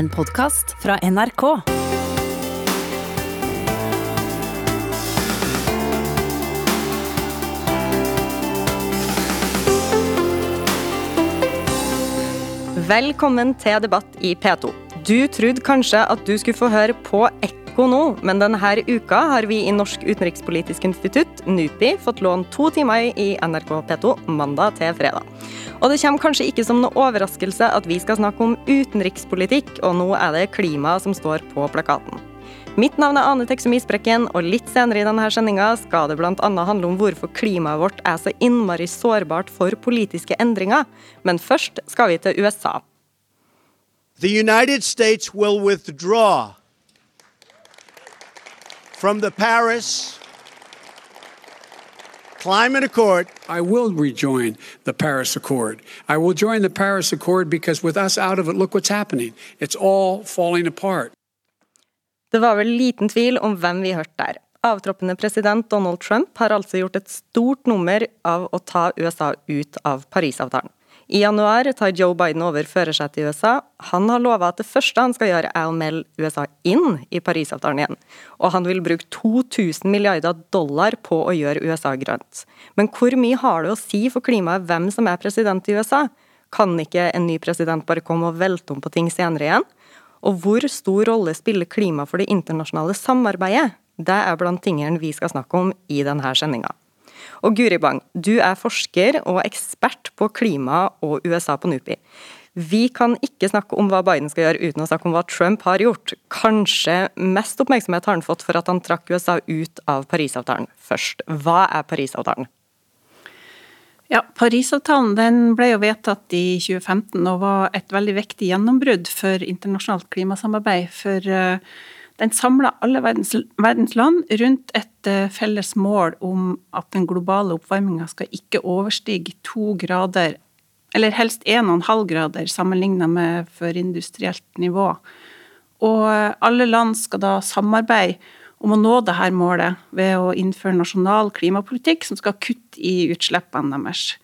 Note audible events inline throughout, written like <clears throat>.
En podkast fra NRK. Velkommen til debatt i P2. Du trodde kanskje at du skulle få høre på Ekko nå, men denne uka har vi i Norsk utenrikspolitisk institutt, NUPI, fått låne to timer i NRK P2 mandag til fredag. Og det kommer kanskje ikke som noe overraskelse at vi skal snakke om utenrikspolitikk, og nå er det klima som står på plakaten. Mitt navn er Ane Teksum Isbrekken, og litt senere i denne sendinga skal det bl.a. handle om hvorfor klimaet vårt er så innmari sårbart for politiske endringer. Men først skal vi til USA. The United States will withdraw from the Paris Climate Accord I will rejoin the Paris Accord. I will join the Paris Accord because with us out of it, look what's happening. It's all falling apart. Det var vel liten tvil om hvem vi hørte der. Avtroppende president Donald Trump har altså gjort et stort nummer av å ta USA ut av Parisavtalen. I januar tar Joe Biden over førersetet i USA. Han har lova at det første han skal gjøre, er å melde USA inn i Parisavtalen igjen. Og han vil bruke 2000 milliarder dollar på å gjøre USA grønt. Men hvor mye har det å si for klimaet hvem som er president i USA? Kan ikke en ny president bare komme og velte om på ting senere igjen? Og hvor stor rolle spiller klima for det internasjonale samarbeidet? Det er blant tingene vi skal snakke om i denne sendinga. Og Guri Bang, du er forsker og ekspert på klima og USA på NUPI. Vi kan ikke snakke om hva Biden skal gjøre uten å snakke om hva Trump har gjort. Kanskje mest oppmerksomhet har han fått for at han trakk USA ut av Parisavtalen først. Hva er Parisavtalen? Ja, Parisavtalen den ble jo vedtatt i 2015 og var et veldig viktig gjennombrudd for internasjonalt klimasamarbeid. For uh, den samla alle verdens, verdens, land rundt et uh, felles mål om at den globale oppvarminga skal ikke overstige to grader, eller helst 1,5 grader sammenligna med førindustrielt nivå. Og uh, alle land skal da samarbeide om å nå dette målet ved å innføre nasjonal klimapolitikk som skal kutte i utslippene deres.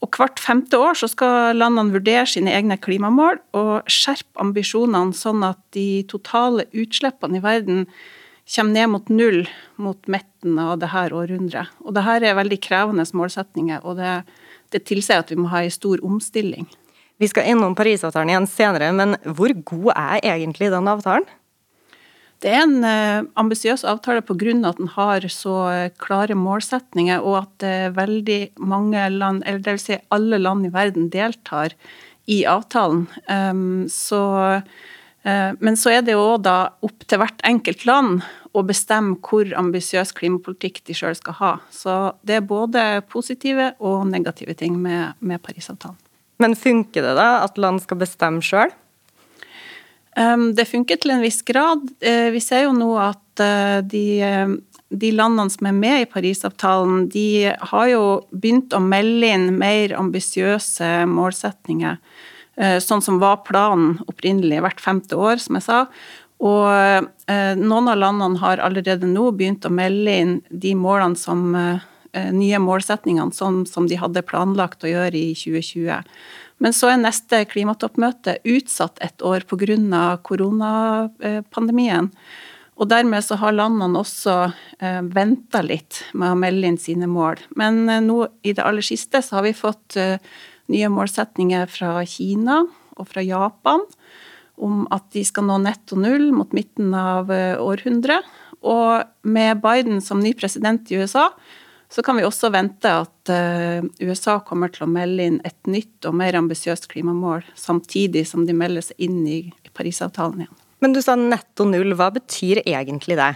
Og Hvert femte år så skal landene vurdere sine egne klimamål og skjerpe ambisjonene sånn at de totale utslippene i verden kommer ned mot null mot midten av dette århundret. Og Dette er veldig krevende målsetninger, og det, det tilsier at vi må ha en stor omstilling. Vi skal innom Parisavtalen igjen senere, men hvor god er egentlig den avtalen? Det er en eh, ambisiøs avtale pga. at den har så eh, klare målsetninger, og at eh, veldig mange land, eller dvs. Si alle land i verden, deltar i avtalen. Um, så, uh, men så er det jo da opp til hvert enkelt land å bestemme hvor ambisiøs klimapolitikk de sjøl skal ha. Så det er både positive og negative ting med, med Parisavtalen. Men funker det da at land skal bestemme sjøl? Ehm, det funker til en viss grad. Eh, vi ser jo nå at eh, de, eh, de landene som er med i Parisavtalen, de har jo begynt å melde inn mer ambisiøse målsetninger. Sånn som var planen opprinnelig hvert femte år, som jeg sa. Og noen av landene har allerede nå begynt å melde inn de målene som nye målsetningene som, som de hadde planlagt å gjøre i 2020. Men så er neste klimatoppmøte utsatt et år pga. koronapandemien. Og dermed så har landene også eh, venta litt med å melde inn sine mål. Men eh, nå i det aller siste så har vi fått eh, nye målsetninger fra Kina og fra Japan om at de skal nå netto null mot midten av eh, århundret. Og med Biden som ny president i USA, så kan vi også vente at eh, USA kommer til å melde inn et nytt og mer ambisiøst klimamål, samtidig som de melder seg inn i Parisavtalen igjen. Men du sa netto null, hva betyr egentlig det?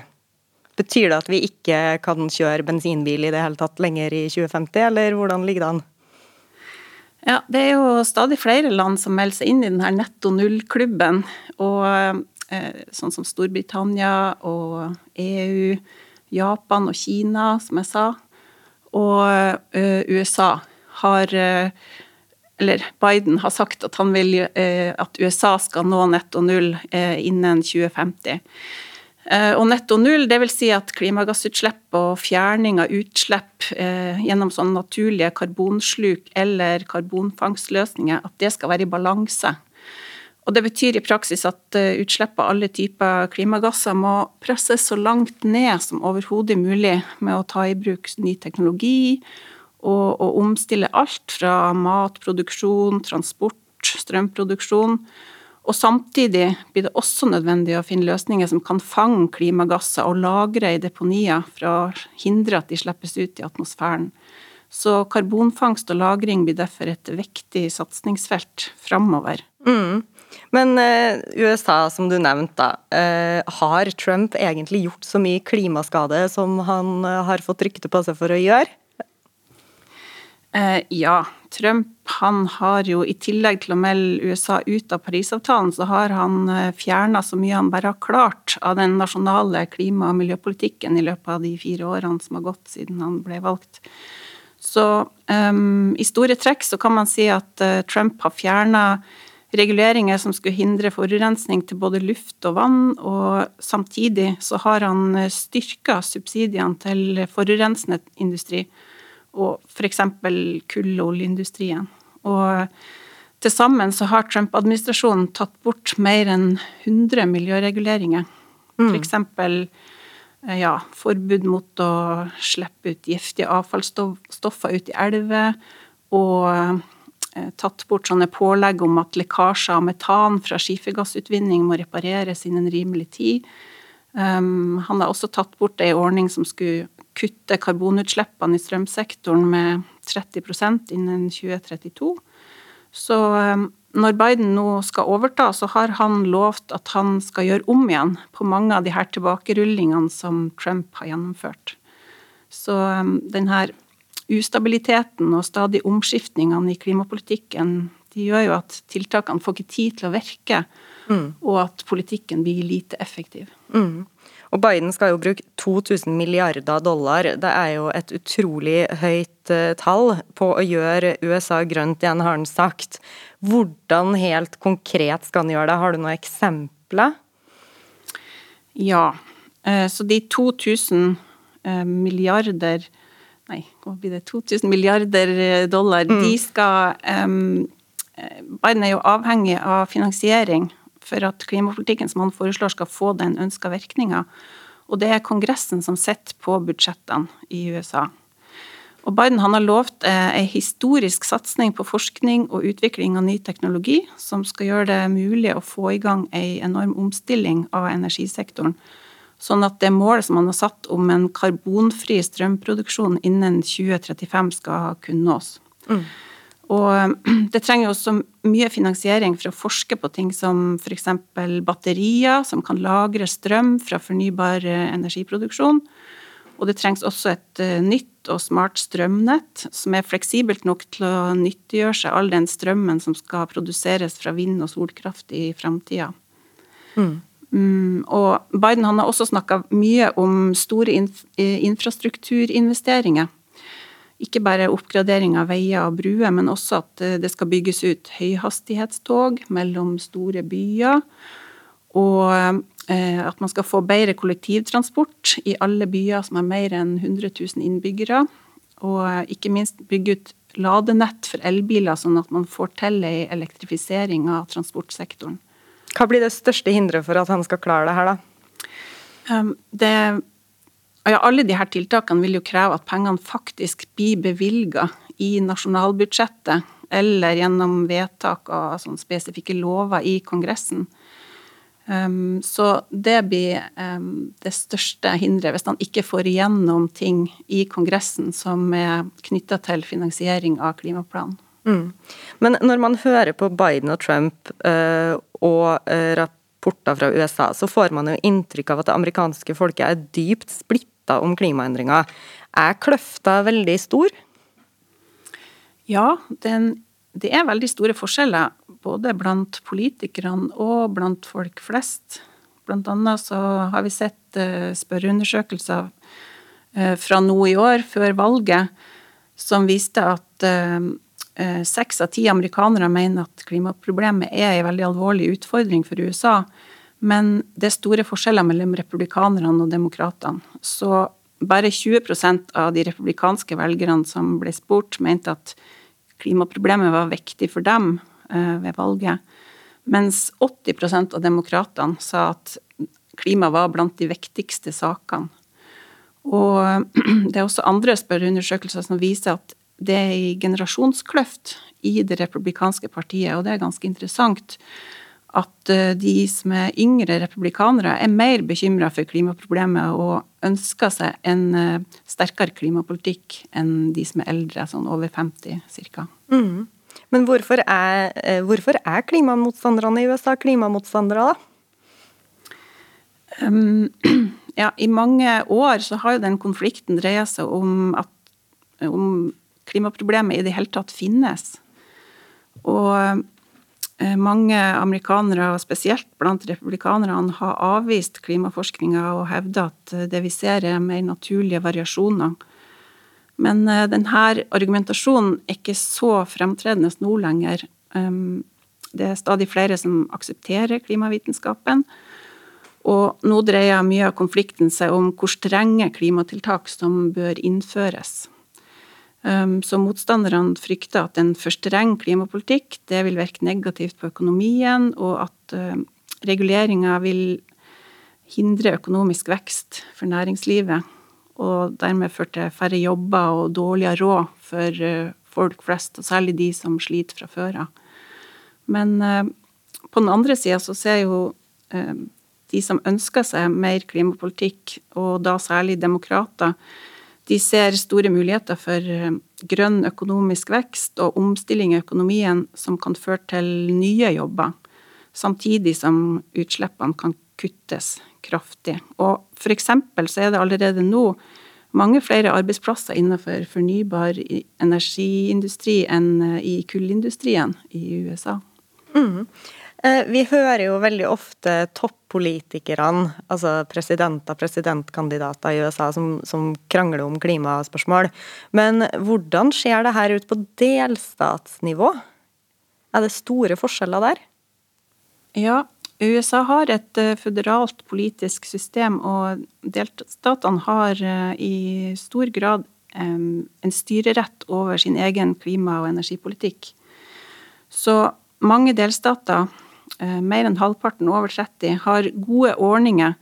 Betyr det at vi ikke kan kjøre bensinbil i det hele tatt lenger i 2050, eller hvordan ligger det an? Ja, det er jo stadig flere land som melder seg inn i denne netto null-klubben. Og eh, sånn som Storbritannia og EU, Japan og Kina, som jeg sa og eh, USA har eh, eller Biden har sagt at han vil eh, at USA skal nå netto null innen 2050. Og netto null, det vil si at klimagassutslipp og fjerning av utslipp gjennom sånne naturlige karbonsluk eller karbonfangstløsninger, at det skal være i balanse. Og det betyr i praksis at eh, utslipp av alle typer klimagasser må presses så langt ned som overhodet mulig med å ta i bruk ny teknologi og, og omstille alt fra matproduksjon, transport, strømproduksjon. Og samtidig blir det også nødvendig å finne løsninger som kan fange klimagasser og lagre i deponier for å hindre at de slippes ut i atmosfæren. Så karbonfangst og -lagring blir derfor et viktig satsingsfelt framover. Mm. Men eh, USA, som du nevnte, eh, har Trump egentlig gjort så mye klimaskade som han eh, har fått rykte på seg for å gjøre? Ja. Trump han har jo i tillegg til å melde USA ut av Parisavtalen, så har han fjerna så mye han bare har klart av den nasjonale klima- og miljøpolitikken i løpet av de fire årene som har gått siden han ble valgt. Så um, i store trekk så kan man si at Trump har fjerna reguleringer som skulle hindre forurensning til både luft og vann, og samtidig så har han styrka subsidiene til forurensende industri og f.eks. kull- og oljeindustrien. Og til sammen så har Trump-administrasjonen tatt bort mer enn 100 miljøreguleringer. Mm. F.eks. Eh, ja, forbud mot å slippe ut giftige avfallsstoffer ut i elver, og eh, tatt bort sånne pålegg om at lekkasjer av metan fra skifergassutvinning må repareres innen rimelig tid. Um, han har også tatt bort ei ordning som skulle kutte karbonutslippene i strømsektoren med 30% innen 2032. Så um, når Biden nå skal overta, så har han lovt at han skal gjøre om igjen på mange av de her tilbakerullingene som Trump har gjennomført. Så um, den ustabiliteten og stadig omskiftningene i klimapolitikken de gjør jo at tiltakene får ikke tid til å virke, mm. og at politikken blir lite effektiv. Mm. Og Biden skal jo bruke 2000 milliarder dollar. Det er jo et utrolig høyt uh, tall på å gjøre USA grønt igjen, har han sagt. Hvordan helt konkret skal han gjøre det? Har du noen eksempler? Ja. Uh, så de 2000 milliarder eh, milliarder Nei, hva blir det? 2000 milliarder dollar, mm. de skal um, Biden er jo avhengig av finansiering for at klimapolitikken som han foreslår skal få den ønska virkninga. Og det er Kongressen som sitter på budsjettene i USA. Og Biden har lovt eh, en historisk satsing på forskning og utvikling av ny teknologi, som skal gjøre det mulig å få i gang en enorm omstilling av energisektoren. Sånn at det målet som man har satt om en karbonfri strømproduksjon innen 2035 skal kunne nås. Mm. Og <clears throat> det trenger også mye finansiering for å forske på ting som f.eks. batterier som kan lagre strøm fra fornybar eh, energiproduksjon. Og det trengs også et eh, nytt og smart strømnett som er fleksibelt nok til å nyttiggjøre seg all den strømmen som skal produseres fra vind- og solkraft i framtida. Mm. Mm, og Biden har også snakka mye om store eh, infrastrukturinvesteringer ikke bare oppgradering av veier og bruer, men også at eh, det skal bygges ut høyhastighetstog mellom store byer. Og eh, at man skal få bedre kollektivtransport i alle byer som har mer enn 100 000 innbyggere. Og ikke minst bygge ut ladenett for elbiler, sånn at man får til ei elektrifisering av transportsektoren. Hva blir det største hinderet for at han skal klare det her, da? Det ja, alle disse tiltakene vil jo kreve at pengene faktisk blir bevilga i nasjonalbudsjettet eller gjennom vedtak av sånn spesifikke lover i Kongressen. Um, så det blir um, det største hinderet, hvis han ikke får igjennom ting i Kongressen som er knytta til finansiering av klimaplanen. Mm. Men når man hører på Biden og Trump uh, og uh, rapporter fra USA, så får man jo inntrykk av at det amerikanske folket er dypt splitta om klimaendringer. Er kløfta veldig stor? Ja, den, det er veldig store forskjeller. Både blant politikerne og blant folk flest. Blant annet så har vi sett uh, spørreundersøkelser uh, fra nå i år, før valget, som viste at seks av ti amerikanere mener at klimaproblemet er en veldig alvorlig utfordring for USA. Men det er store forskjeller mellom republikanerne og demokratene. Så bare 20% av de republikanske velgerne som ble spurt, mente at klimaproblemet var viktig for dem eh, ved valget. Mens 80% av demokratene sa at klima var blant de viktigste sakene. Og <clears throat> det er også andre spørreundersøkelser som viser at det er en generasjonskløft i det republikanske partiet, og det er ganske interessant at eh, de som er yngre republikanere, er mer bekymra for klimaproblemet og ønsker seg en eh, sterkere klimapolitikk enn de som er eldre, sånn over 50 ca. Mm. Men hvorfor er, eh, hvorfor er, klimamotstanderne i USA klimamotstandere, da? Um, <clears throat> ja, i mange år så har jo den konflikten dreia seg om at om klimaproblemet i det hele tatt finnes. Og Eh, mange amerikanere, og spesielt blant republikanerne, har avvist klimaforskninga og hevder at eh, det vi ser er mer naturlige variasjoner. Men eh, denne argumentasjonen er ikke så fremtredende nå lenger. Ehm, det er stadig flere som aksepterer klimavitenskapen. Og nå dreier mye av konflikten seg om hvor strenge klimatiltak som bør innføres. Um, så motstanderne frykter at en for streng klimapolitikk det vil virke negativt på økonomien, og at um, reguleringa vil hindre økonomisk vekst for næringslivet. Og dermed føre til færre jobber og dårligere råd for uh, folk flest, og særlig de som sliter fra før av. Men uh, på den andre sida så ser jo de som ønsker seg mer klimapolitikk, og da særlig demokrater, de ser store muligheter for eh, grønn økonomisk vekst og omstilling i økonomien som kan føre til nye jobber, samtidig som utslippene kan kuttes kraftig. Og for eksempel så er det allerede nå mange flere arbeidsplasser innenfor fornybar energiindustri enn eh, i kullindustrien i USA. Mm. Eh, vi hører jo veldig ofte toppolitikerne, altså presidenter, presidentkandidater i USA, som, som, krangler om klimaspørsmål. Men hvordan ser det her ut på delstatsnivå? Er det store forskjeller der? Ja, USA har et eh, føderalt politisk system, og delstatene har eh, i stor grad en styrerett over sin egen klima- og energipolitikk. Så mange delstater mer enn halvparten over 30, har gode ordninger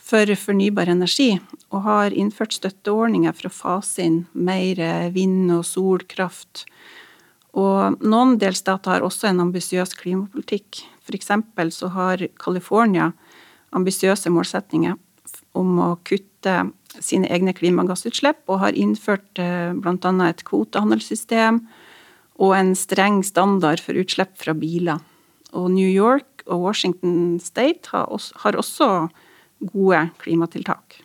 for fornybar energi, og har innført støtteordninger for å fase inn mer vind- og solkraft. Og noen delstater har også en ambisiøs klimapolitikk. F.eks. så har California ambisiøse målsetninger om å kutte sine egne klimagassutslipp, og har innført eh, bl.a. et kvotehandelssystem og en streng standard for utslipp fra biler. Og New York og Washington State har også, har også gode klimatiltak.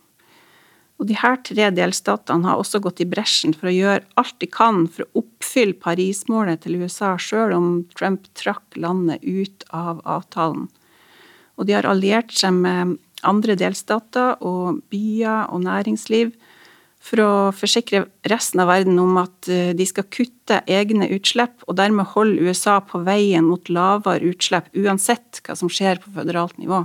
Og de her tre delstatene har også gått i bresjen for å gjøre alt de kan for å oppfylle Paris-målet til USA, sjøl om Trump trakk landet ut av avtalen. Og de har alliert seg med andre delstater og byer og næringsliv for å forsikre resten av verden om at eh, de skal kutte egne utslipp, og dermed holde USA på veien mot lavere utslipp, uansett hva som skjer på føderalt nivå.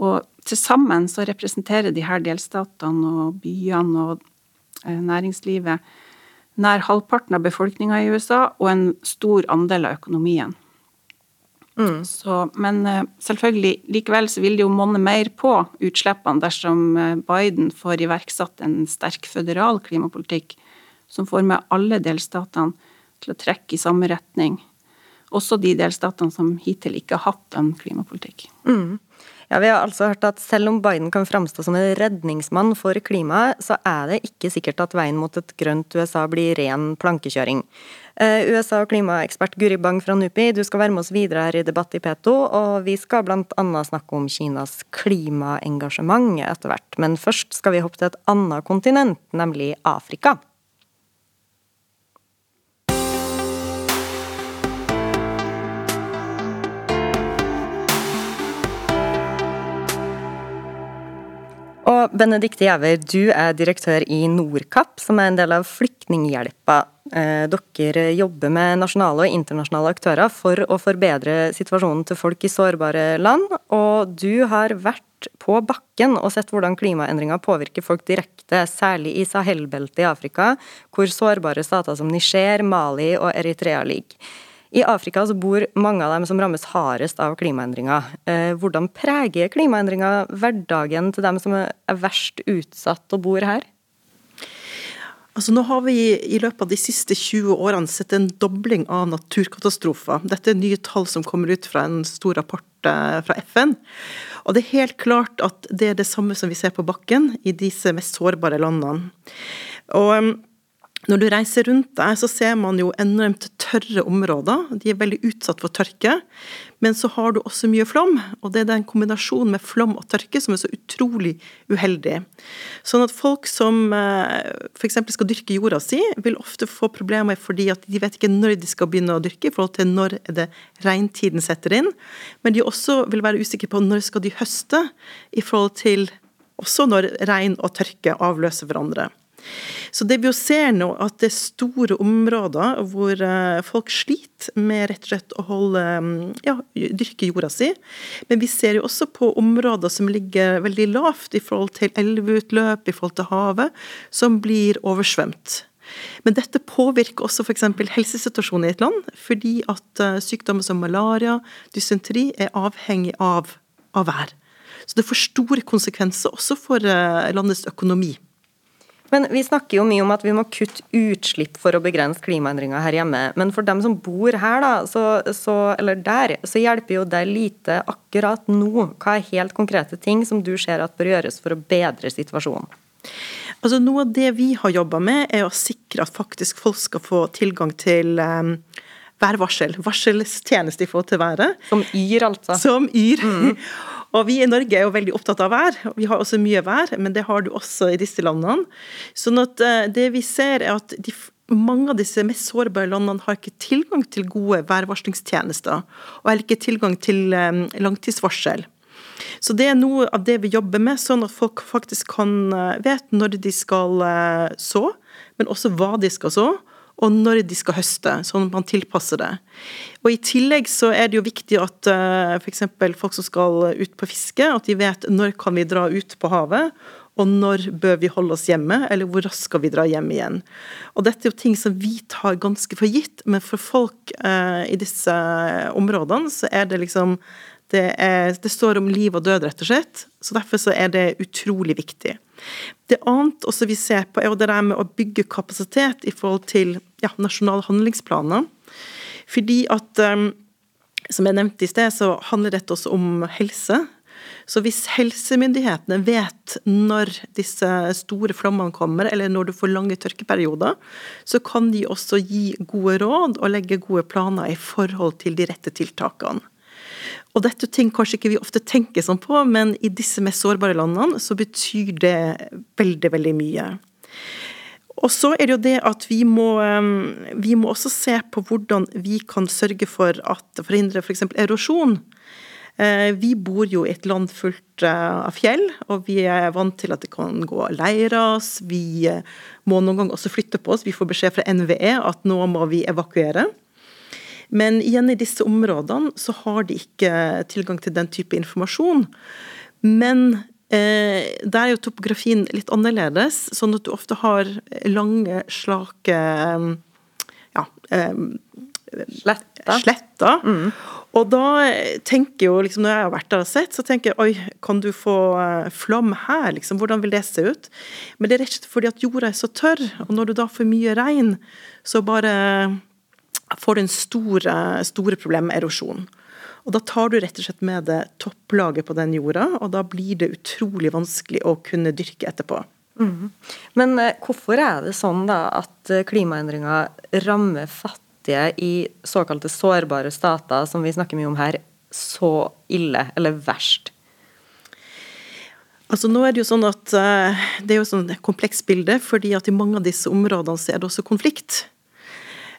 Og til sammen så representerer de her delstatene og byene og eh, næringslivet nær halvparten av befolkninga i USA og en stor andel av økonomien. Mm. Så, men eh, selvfølgelig, likevel så vil det jo monne mer på utslippene dersom eh, Biden får iverksatt en sterk føderal klimapolitikk som får med alle delstatene til å trekke i samme retning. Også de delstatene som hittil ikke har hatt en klimapolitikk. Mm. Ja, Vi har altså hørt at selv om Biden kan framstå som en redningsmann for klimaet, så er det ikke sikkert at veien mot et grønt USA blir ren plankekjøring. Eh, USA- og klimaekspert Guri Bang fra NUPI, du skal være med oss videre her i Debatt i P2, og vi skal annet snakke om Kinas klimaengasjement etter hvert. Men først skal vi hoppe til et annet kontinent, nemlig Afrika. Og Benedicte Gjæver, du er direktør i Nordkapp, som er en del av Flyktninghjelpa. Eh, dere jobber med nasjonale og internasjonale aktører for å forbedre situasjonen til folk i sårbare land. Og du har vært på bakken og sett hvordan klimaendringer påvirker folk direkte, særlig i Sahel-beltet i Afrika, hvor sårbare stater som Niger, Mali og Eritrea ligger. I Afrika så bor mange av dem som rammes hardest av klimaendringer. Eh, hvordan preger klimaendringer hverdagen til dem som er verst utsatt og bor her? Altså nå har vi i løpet av de siste 20 årene sett en dobling av naturkatastrofer. Dette er nye tall som kommer ut fra en stor rapport eh, fra FN. Og det er helt klart at det er det samme som vi ser på bakken i disse mest sårbare landene. Og når du reiser rundt der, så ser man jo enormt tørre områder. De er veldig utsatt for tørke. Men så har du også mye flom, og det er den kombinasjonen med flom og tørke som er så utrolig uheldig. Sånn at folk som eh, f.eks. skal dyrke jorda si, vil ofte få problemer fordi at de vet ikke når de skal begynne å dyrke, i forhold til når det regntiden setter inn. Men de også vil være usikre på når skal de høste, i forhold til også når regn og tørke avløser hverandre. Så det vi jo ser nå, at det er store områder hvor eh, folk sliter med rett og slett å holde, mm, ja, dyrke jorda si. Men vi ser jo også på områder som ligger veldig lavt i forhold til elveutløp, i forhold til havet, som blir oversvømt. Men dette påvirker også f.eks. helsesituasjonen i et land, fordi at eh, sykdommer som malaria, dysenteri, er avhengig av, av vær. Så det får store konsekvenser også for eh, landets økonomi. Men Vi snakker jo mye om at vi må kutte utslipp for å begrense klimaendringer her hjemme. Men for dem som bor her, da, så, så, eller der, så hjelper jo det lite akkurat nå. Hva er helt konkrete ting som du ser at bør gjøres for å bedre situasjonen? Altså Noe av det vi har jobba med, er å sikre at faktisk folk skal få tilgang til um, værvarsel. Varselstjeneste i forhold til været. Som Yr, altså. Som Yr. Mm. <laughs> Og vi i Norge er jo veldig opptatt av vær. Vi har også mye vær, men det har du også i disse landene. Sånn at eh, det vi ser er at de, mange av disse mest sårbare landene har ikke tilgang til gode værvarslingstjenester, og heller ikke tilgang til um, langtidsvarsel. Så det er noe av det vi jobber med, sånn at folk faktisk kan uh, vet når de skal så, men også hva de skal så, og når de skal høste, sånn at man tilpasser det. Og I tillegg så er det jo viktig at uh, f.eks. folk som skal ut på fiske, at de vet når kan vi dra ut på havet, og når bør vi holde oss hjemme, eller hvor raskt skal vi dra hjem igjen. Og Dette er jo ting som vi tar ganske for gitt, men for folk uh, i disse områdene så er det liksom det, er, det, står om liv og død, rett og slett. Så derfor så er det utrolig viktig. Det annet også vi ser på, er det der med å bygge kapasitet i forhold til ja, nasjonale handlingsplaner. Fordi at, um, som jeg nevnte i sted, så handler dette også om helse. Så hvis helsemyndighetene vet når disse store flommene kommer, eller når du får lange tørkeperioder, så kan de også gi gode råd og legge gode planer i forhold til de rette tiltakene. Og dette er ting kanskje ikke vi ofte tenker sånn på, men i disse mest sårbare landene så betyr det veldig, veldig mye. Og så er det jo det at vi må, vi må også se på hvordan vi kan sørge for at forhindre f.eks. For erosjon. Eh, vi bor jo i et land fullt eh, av fjell, og vi er vant til at det kan gå leirras. Vi eh, må noen ganger også flytte på oss. Vi får beskjed fra NVE at nå må vi evakuere. Men igjen i disse områdene så har de ikke tilgang til den type informasjon. Men eh, der er jo topografien litt annerledes, sånn at du ofte har lange, slake ja, eh, Sletter. Sletter. Mm. Og da tenker jo, liksom, når jeg har vært der og sett, så tenker jeg oi, kan du få eh, flom her, liksom? Hvordan vil det se ut? Men det er rett og slett fordi at jorda er så tørr, og når du da får mye regn, så bare får du en stor, store problem med erosjon. Og Da tar du rett og slett med det topplaget på den jorda, og da blir det utrolig vanskelig å kunne dyrke etterpå. Mm. Men eh, hvorfor er det sånn da at eh, klimaendringer rammer fattige i såkalte sårbare stater, som vi snakker mye om her, så ille, eller verst? Altså nå er Det jo sånn at det er jo sånn et komplekst bilde, fordi at i mange av disse områdene så er det også konflikt.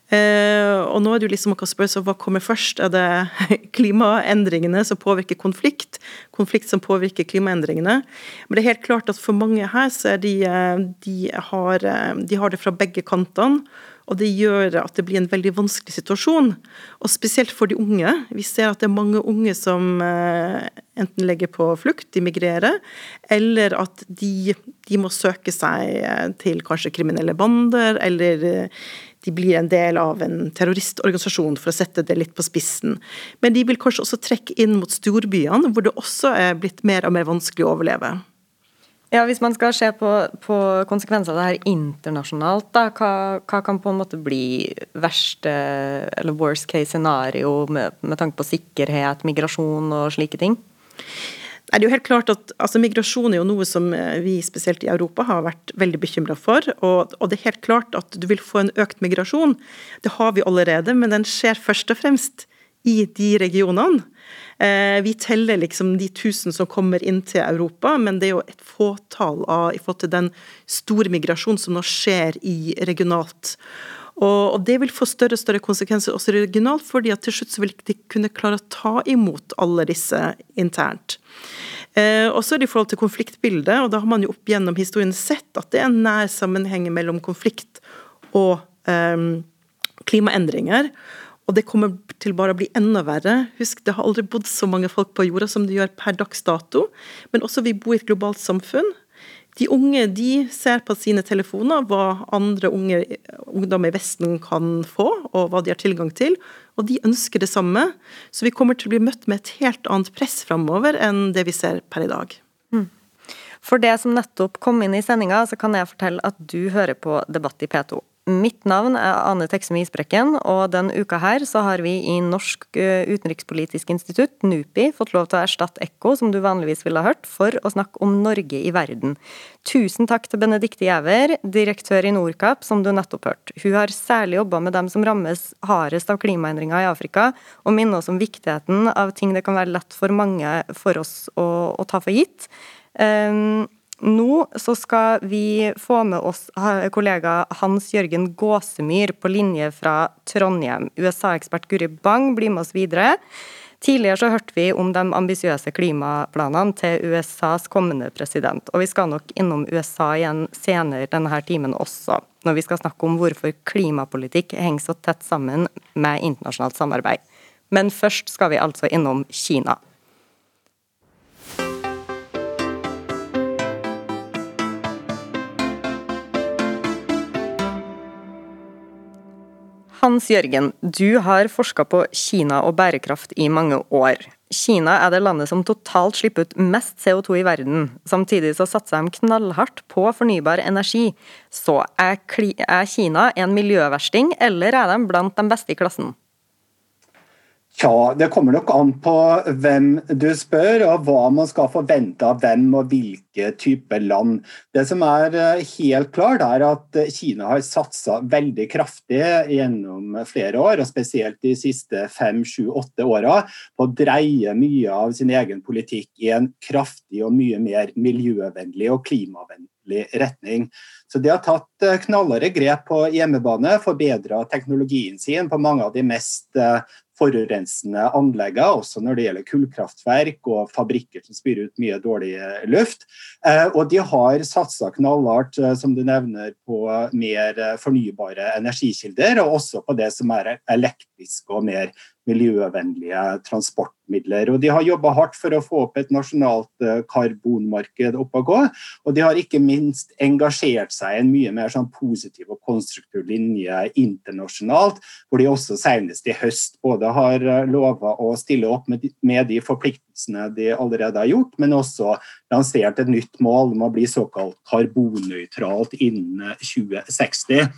Uh, og nå er det jo liksom kan spørre seg hva kommer først. Er det <laughs> klimaendringene som påvirker konflikt? Konflikt som påvirker klimaendringene? Men det er helt klart at for mange her så er de, eh, de, har, eh, de har det fra begge kantene. Og det gjør at det blir en veldig vanskelig situasjon. Og spesielt for de unge. Vi ser at det er mange unge som enten legger på flukt, de migrerer, eller at de, de må søke seg til kanskje kriminelle bander, eller de blir en del av en terroristorganisasjon, for å sette det litt på spissen. Men de vil kanskje også trekke inn mot storbyene, hvor det også er blitt mer og mer vanskelig å overleve. Ja, Hvis man skal se på, på konsekvenser av det her internasjonalt, da, hva, hva, kan på en måte bli verste eller worst case scenario med, med tanke på sikkerhet, migrasjon og slike ting? Det er jo helt klart at altså, Migrasjon er jo noe som eh, vi spesielt i Europa har vært veldig bekymra for. Og, og, det er helt klart at du vil få en økt migrasjon. Det har vi allerede, men den skjer først og fremst i de regionene. Eh, vi teller liksom de tusen som kommer inn til Europa, men det er jo et fåtall av, i forhold til den store migrasjonen som nå skjer i regionalt. Og, det vil få større og større konsekvenser også regionalt, fordi at til slutt så vil de kunne klare å ta imot alle disse internt. Eh, også i forhold til konfliktbildet, og da har man jo opp gjennom historien sett at det er en nær sammenheng mellom konflikt og eh, klimaendringer. Og det kommer til bare å bli enda verre. Husk, det har aldri bodd så mange folk på jorda som det gjør per dags dato. Men også vi bor i et globalt samfunn. De unge de ser på sine telefoner hva andre unge, ungdom i Vesten kan få, og hva de har tilgang til. Og de ønsker det samme. Så vi kommer til å bli møtt med et helt annet press framover enn det vi ser per i dag. Mm. For det som nettopp kom inn i sendinga, så kan jeg fortelle at du hører på Debatt i P2. Mitt navn er Ane Teksem Isbrekken, og den uka her så har vi i Norsk eh, utenrikspolitisk institutt, NUPI, fått lov til å erstatte Ekko, som du vanligvis ville ha hørt, for å snakke om Norge i verden. Tusen takk til Benedicte Giæver, direktør i Norcap, som du nettopp hørte. Hun har særlig jobba med dem som rammes hardest av klimaendringer i Afrika, og minner oss om viktigheten av ting det kan være lett for mange for oss å, å ta for gitt. Um, nå så skal vi få med oss kollega Hans Jørgen Gåsemyr på linje fra Trondheim. USA-ekspert Guri Bang blir med oss videre. Tidligere så hørte vi om de ambisiøse klimaplanene til USAs kommende president, og vi skal nok innom USA igjen senere denne timen også, når vi skal snakke om hvorfor klimapolitikk henger så tett sammen med internasjonalt samarbeid. Men først skal vi altså innom Kina. Hans Jørgen, du har forska på Kina og bærekraft i mange år. Kina er det landet som totalt slipper ut mest CO2 i verden. Samtidig så satser de knallhardt på fornybar energi. Så er, Kina en miljøversting, eller er de blant de beste i klassen? Tja, det kommer nok an på hvem du spør, og hva man skal forvente av hvem og hvilke type land. Det som er eh, helt klart, er at Kina har satsa veldig kraftig gjennom flere år, og spesielt de siste fem, sju, åtte åra, på å dreie mye av sin egen politikk i en kraftig og mye mer miljøvennlig og klimavennlig retning. Så de har tatt eh, knallharde grep på hjemmebane, forbedra teknologien sin på mange av de mest eh, forurensende anleggene, også når det gjelder kullkraftverk og fabrikker som spyr ut mye dårlig luft. Eh, og de har satsa knallhardt, eh, som du nevner, på mer fornybare energikilder, og også på det som er elektriske og mer miljøvennlige transportmidler. Og De har jobba hardt for å få opp et nasjonalt eh, karbonmarked opp og gå. Og de har ikke minst engasjert seg i en mye mer sånn positiv og konstruktiv linje internasjonalt, hvor de også senest i høst både har eh, lova å stille opp med de forpliktelsene de allerede har gjort, men også lansert et nytt mål om å bli såkalt karbonnøytralt innen 2060.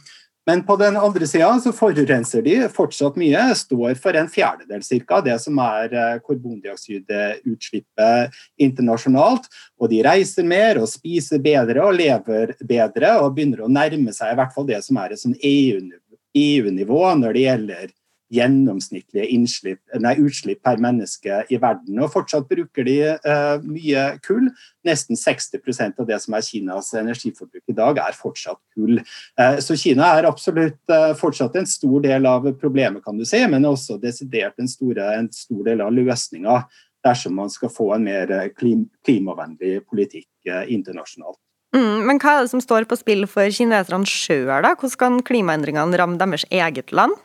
Men på den andre sida så forurenser de fortsatt mye, står for en fjerdedel cirka, det som er eh, karbondioksidutslippet internasjonalt. Og de reiser mer og spiser bedre og lever bedre og begynner å nærme seg i hvert fall det som er et sånn EU-nivå e når det gjelder gjennomsnittlige innslipp, nei, utslipp per menneske i verden. Og fortsatt bruker de uh, mye kull. Nesten 60% av det som er Kinas energiforbruk i dag, er fortsatt kull. Uh, så Kina er absolutt uh, fortsatt en stor del av problemet, kan du si, men også desidert en, store, en stor del av løsninga dersom man skal få en mer klim klimavennlig politikk internasjonalt. Mm, men hva er det som står på spill for kineserne sjøl, da? Hvordan kan klimaendringene ramme deres eget land?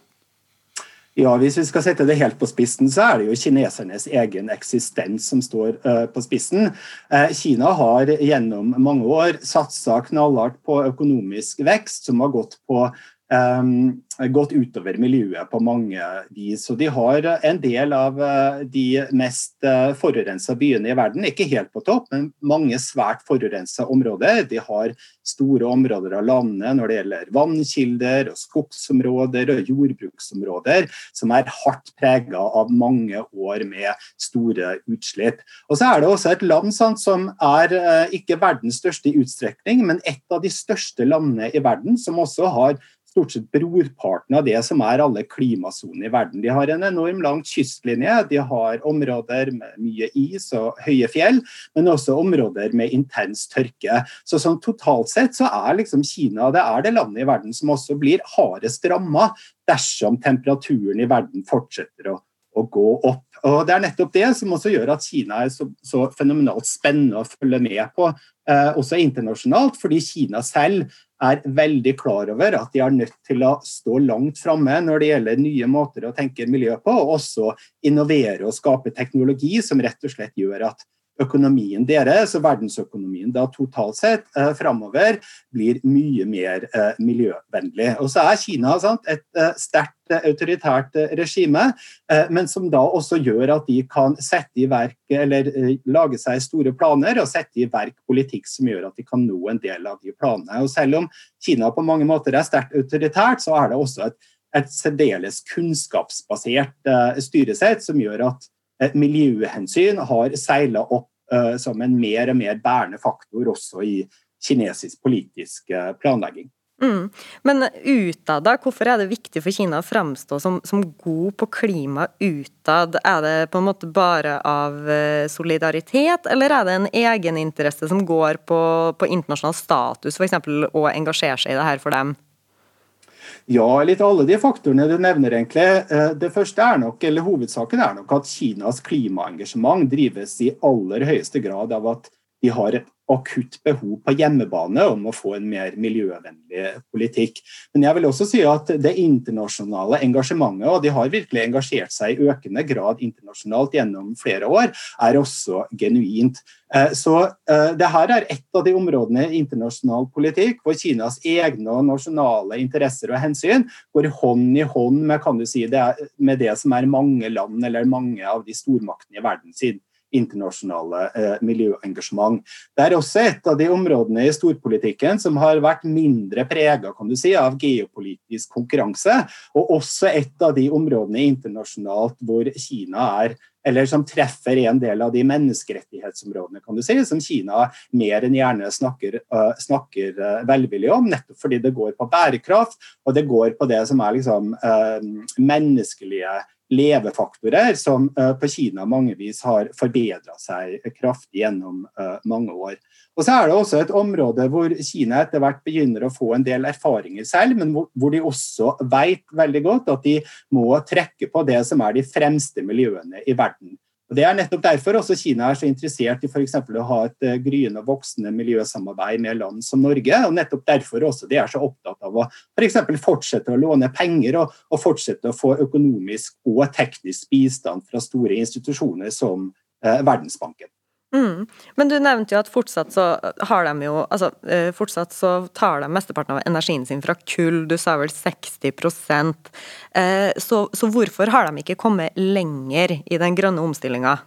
Ja, Hvis vi skal sette det helt på spissen, så er det jo kinesernes egen eksistens som står uh, på spissen. Uh, Kina har gjennom mange år satsa knallhardt på økonomisk vekst, som har gått på gått utover miljøet på mange vis. Og de har en del av uh, de mest uh, forurensa byene i verden, ikke helt på topp, men mange svært forurensa områder. De har store områder av landet når det gjelder vannkilder, og skogsområder og jordbruksområder, som er hardt prega av mange år med store utslipp. Og så er det også et land sant, som er uh, ikke verdens største i utstrekning, men et av de største landene i verden, som også har stort sett brorparten av det som er alle klimasonene i verden. De har en enorm lang kystlinje, de har områder med mye is og høye fjell, men også områder med intens tørke. Så sånn totalt sett så er liksom Kina det er det landet i verden som også blir hardest ramma dersom temperaturen i verden fortsetter å, å gå opp. Og Det er nettopp det som også gjør at Kina er så, så fenomenalt spennende å følge med på, eh, også internasjonalt, fordi Kina selv er veldig klar over at de er nødt til å stå langt framme når det gjelder nye måter å tenke miljø på, og også innovere og skape teknologi som rett og slett gjør at økonomien deres og verdensøkonomien da totalt sett eh, framover blir mye mer eh, miljøvennlig. Og så er Kina sant, et eh, sterkt eh, autoritært eh, regime, eh, men som da også gjør at de kan sette i verk eller lage seg store planer og sette i verk politikk som gjør at de kan nå en del av de planene. Og selv om Kina på mange måter er sterkt autoritært, så er det også et, et særdeles kunnskapsbasert styresett som gjør at miljøhensyn har seila opp uh, som en mer og mer bærende faktor også i kinesisk politisk uh, planlegging. Mm. Men utad? Hvorfor er det viktig for Kina å fremstå som, som, god på klima utad? Er det på en måte bare av eh, solidaritet, eller er det en egeninteresse som går på, på internasjonal status, f.eks. å engasjere seg i det her for dem? Ja, litt alle de faktorene du nevner, egentlig. Eh, det første er nok, eller Hovedsaken er nok at Kinas klimaengasjement drives i aller høyeste grad av at de har et akutt behov på hjemmebane om å få en mer miljøvennlig politikk. Men jeg vil også si at det internasjonale engasjementet, og de har virkelig engasjert seg i økende grad internasjonalt gjennom flere år, er også genuint. Eh, så eh, det her er et av de områdene i internasjonal politikk hvor Kinas egne og nasjonale interesser og hensyn går hånd i hånd med, si, det, med det som er mange land eller mange av de stormaktene i verden sin internasjonale eh, miljøengasjement. Det er også et av de områdene i storpolitikken som har vært mindre prega si, av geopolitisk konkurranse, og også et av de områdene internasjonalt hvor Kina er eller som treffer en del av de menneskerettighetsområdene kan du si, som Kina mer enn gjerne snakker, uh, snakker uh, velvillig om, nettopp fordi det går på bærekraft, og det går på det som er liksom, uh, menneskelige levefaktorer som uh, på Kina mangevis har forbedra seg kraftig gjennom uh, mange år. Og så er det også et område hvor Kina etter hvert begynner å få en del erfaringer selv, men hvor, de også vet veldig godt at de må trekke på det som er de fremste miljøene i verden. Og Det er nettopp derfor også Kina er så interessert i for å ha et uh, gryende og voksende miljøsamarbeid med land som Norge. og Nettopp derfor også de er så opptatt av å for fortsette å låne penger og, og, fortsette å få økonomisk og teknisk bistand fra store institusjoner som eh, Verdensbanken. Mm. Men du nevnte jo at fortsatt så har de jo Altså eh, fortsatt så tar de mesteparten av energien sin fra kull, du sa vel 60 eh, så, så hvorfor har de ikke kommet lenger i den grønne omstillinga?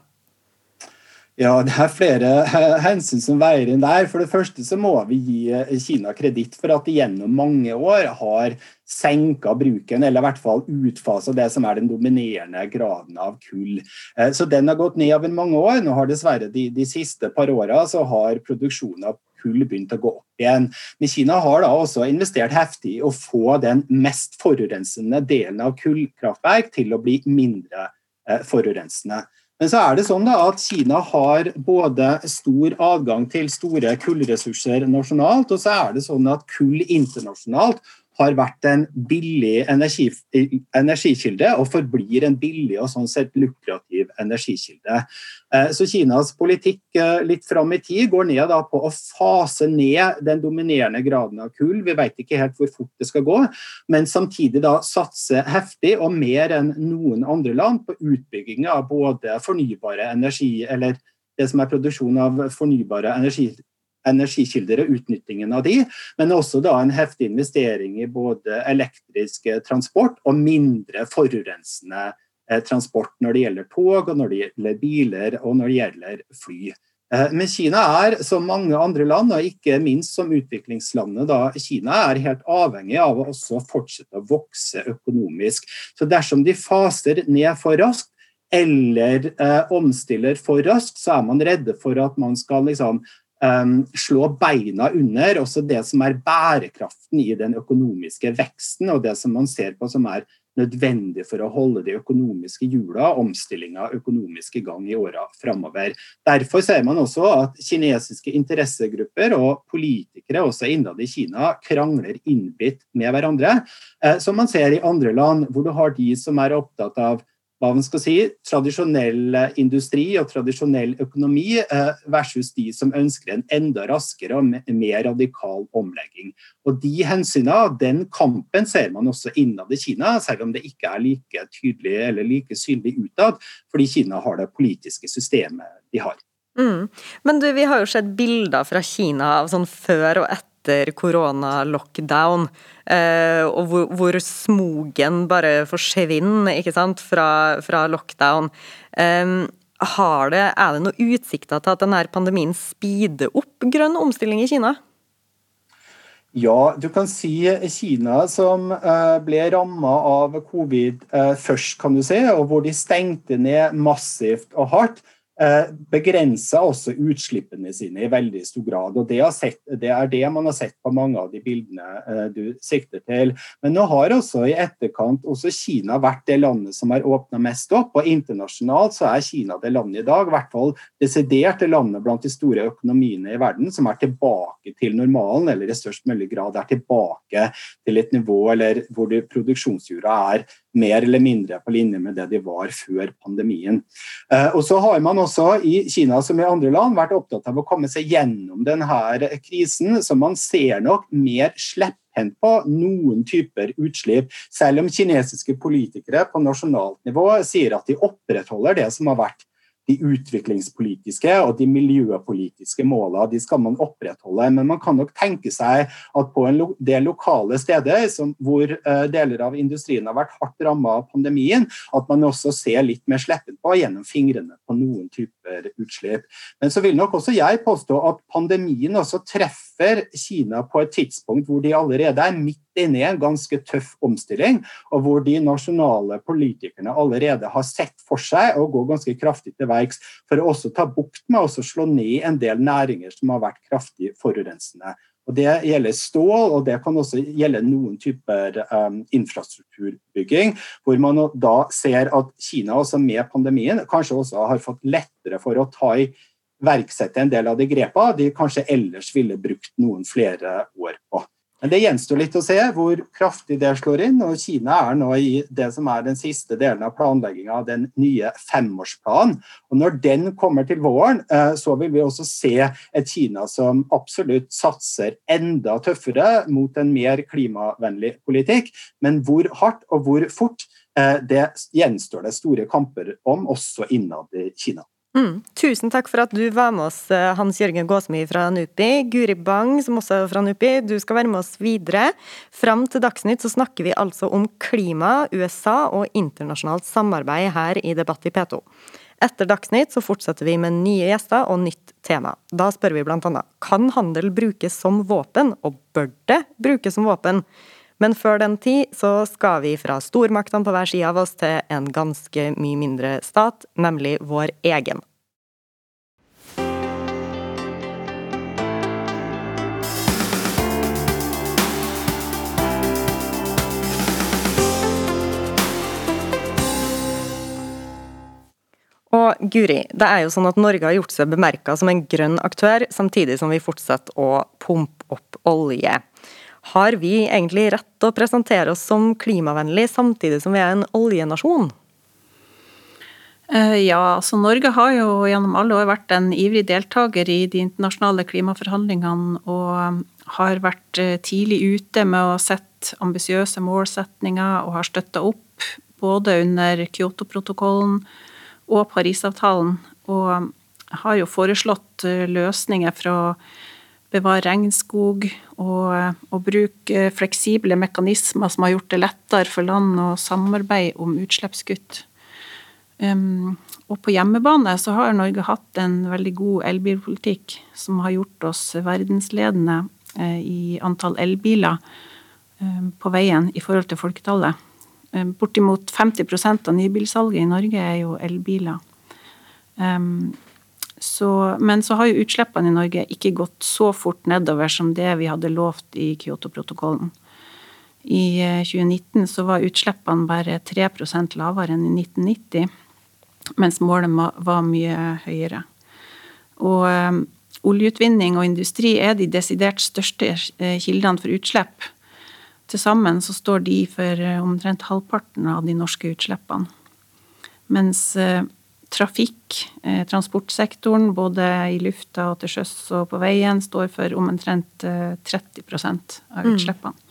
Ja, Det er flere <laughs> hensyn som veier inn der. For det første så må vi gi eh, Kina kreditt for at de gjennom mange år har senka bruken, eller i hvert fall utfasa det som er den dominerende graden av kull. Eh, så den har gått ned over mange år. Nå har dessverre de, de siste par åra så har produksjonen av kull begynt å gå opp igjen. Men Kina har da også investert heftig i å få den mest forurensende delen av kullkraftverk til å bli mindre eh, forurensende. Men så er det sånn at Kina har både stor adgang til store kullressurser nasjonalt, og så er det sånn at kull internasjonalt har vært en billig energi, energikilde og forblir en billig og sånn sett lukrativ energikilde. Eh, så Kinas politikk eh, litt fram i tid går ned på å fase ned den dominerende graden av kull. Vi vet ikke helt hvor fort det skal gå, men samtidig da satse heftig og mer enn noen andre land på utbygging av både fornybare energi, eller det som er produksjon av fornybare energi energikilder og utnyttingen av de, men også da en heftig investering i både elektrisk transport og mindre forurensende eh, transport når det gjelder tog, og når det gjelder biler og når det gjelder fly. Eh, men Kina er, som mange andre land, og ikke minst som utviklingslandet, da, Kina er helt avhengig av å også fortsette å vokse økonomisk. Så dersom de faser ned for raskt, eller eh, omstiller for raskt, så er man redde for at man skal liksom slå beina under også det som er bærekraften i den økonomiske veksten, og det som man ser på som er nødvendig for å holde de økonomiske hjula, omstillinga økonomisk i gang i åra framover. Derfor ser man også at kinesiske interessegrupper og politikere også innad i Kina krangler innbitt med hverandre, eh, som man ser i andre land, hvor du har de som er opptatt av hva man skal si, tradisjonell industri og tradisjonell økonomi eh, versus de som ønsker en enda raskere og mer radikal omlegging. Og De hensynene, den kampen ser man også innad i Kina, selv om det ikke er like tydelig eller like synlig utad, fordi Kina har det politiske systemet de har. Mm. Men du, vi har jo sett bilder fra Kina av sånn før og etter etter korona-lockdown, eh, og hvor, hvor, smogen bare forsvinner ikke sant, fra, fra lockdown. har det, er det noen utsikter til at denne pandemien speeder opp grønn omstilling i Kina? Ja, du kan si Kina som eh, ble ramma av covid eh, først, kan du si, og hvor de stengte ned massivt og hardt. Eh, begrenser også utslippene sine i veldig stor grad. og det, sett, det, er det man har sett på mange av de bildene eh, du sikter til. Men nå har også i etterkant også Kina vært det landet som har åpna mest opp. og Internasjonalt så er Kina det landet i dag, i hvert fall desidert det landet blant de store økonomiene i verden som er tilbake til normalen, eller i størst mulig grad er tilbake til et nivå eller hvor produksjonsjorda er mer eller mindre på linje med det de var før pandemien. Eh, og så har man også i Kina som i andre land vært opptatt av å komme seg gjennom denne krisen, så man ser nok mer slepphendt på noen typer utslipp, selv om kinesiske politikere på nasjonalt nivå sier at de opprettholder det som har vært de utviklingspolitiske og de miljøpolitiske målene de skal man opprettholde. Men man kan nok tenke seg at på en del lokale steder som, hvor uh, deler av industrien har vært hardt rammet av pandemien, at man også ser litt mer sleppet på gjennom fingrene på noen typer utslipp. Men så vil nok også jeg påstå at pandemien også treffer Kina på et tidspunkt hvor de allerede er midt inne i en ganske tøff omstilling, og hvor de nasjonale politikerne allerede har sett for seg å gå ganske kraftig til verks for å også ta bukt med og slå ned en del næringer som har vært kraftig forurensende. Og Det gjelder stål, og det kan også gjelde noen typer um, infrastrukturbygging. Hvor man da ser at Kina også med pandemien kanskje også har fått lettere for å ta i verksette en del av de grepene de kanskje ellers ville brukt noen flere år på. Men det gjenstår litt å se hvor kraftig det slår inn. og Kina er nå i det som er den siste delen av planlegginga av den nye femårsplanen. Og Når den kommer til våren, eh, så vil vi også se et Kina som absolutt satser enda tøffere mot en mer klimavennlig politikk. Men hvor hardt og hvor fort, eh, det gjenstår det store kamper om, også innad i Kina. Mm. Tusen takk for at du var med oss, eh, Hans Jørgen Gåsmy fra NUPI. Guri Bang, som også er fra NUPI, du skal være med oss videre. Fram til Dagsnytt så snakker vi altså om klima, USA og internasjonalt samarbeid her i Debatt i P2. Etter Dagsnytt så fortsetter vi med nye gjester og nytt tema. Da spør vi blant annet kan handel brukes som våpen, og bør det brukes som våpen? Men før den tid så skal vi fra stormaktene på hver side av oss til en ganske mye mindre stat, nemlig vår egen. Og Guri, det er jo sånn at Norge har gjort seg bemerka som en grønn aktør, samtidig som vi fortsetter å pumpe opp olje. Har vi egentlig rett til å presentere oss som klimavennlig samtidig som vi er en oljenasjon? Eh, ja, altså Norge har jo gjennom alle år vært en ivrig deltaker i de internasjonale klimaforhandlingene og har vært eh, tidlig ute med å sette ambisiøse målsetninger og har støtta opp både under Kyoto-protokollen og Parisavtalen. Og har jo foreslått eh, løsninger fra bevare regnskog og, og bruke fleksible mekanismer som har gjort det lettere for land å samarbeide om utslippskutt. Um, og på hjemmebane så har Norge hatt en veldig god elbilpolitikk som har gjort oss verdensledende eh, i antall elbiler på veien i forhold til folketallet. Bortimot 50% av nybilsalget i Norge er jo elbiler. Så, men så har jo utslippene i Norge ikke gått så fort nedover som det vi hadde lovt i Kyoto-protokollen. I 2019 så var utslippene bare 3 lavere enn i 1990 mens målet var mye høyere. Og ø, oljeutvinning og industri er de desidert største eh, kildene for utslipp. Til sammen så står de for eh, omtrent halvparten av de norske utslippene. Mens uh, trafikk, uh, transportsektoren, både i lufta og til sjøs og på veien, står for omtrent uh, 30% av mm. utslippene. Mm.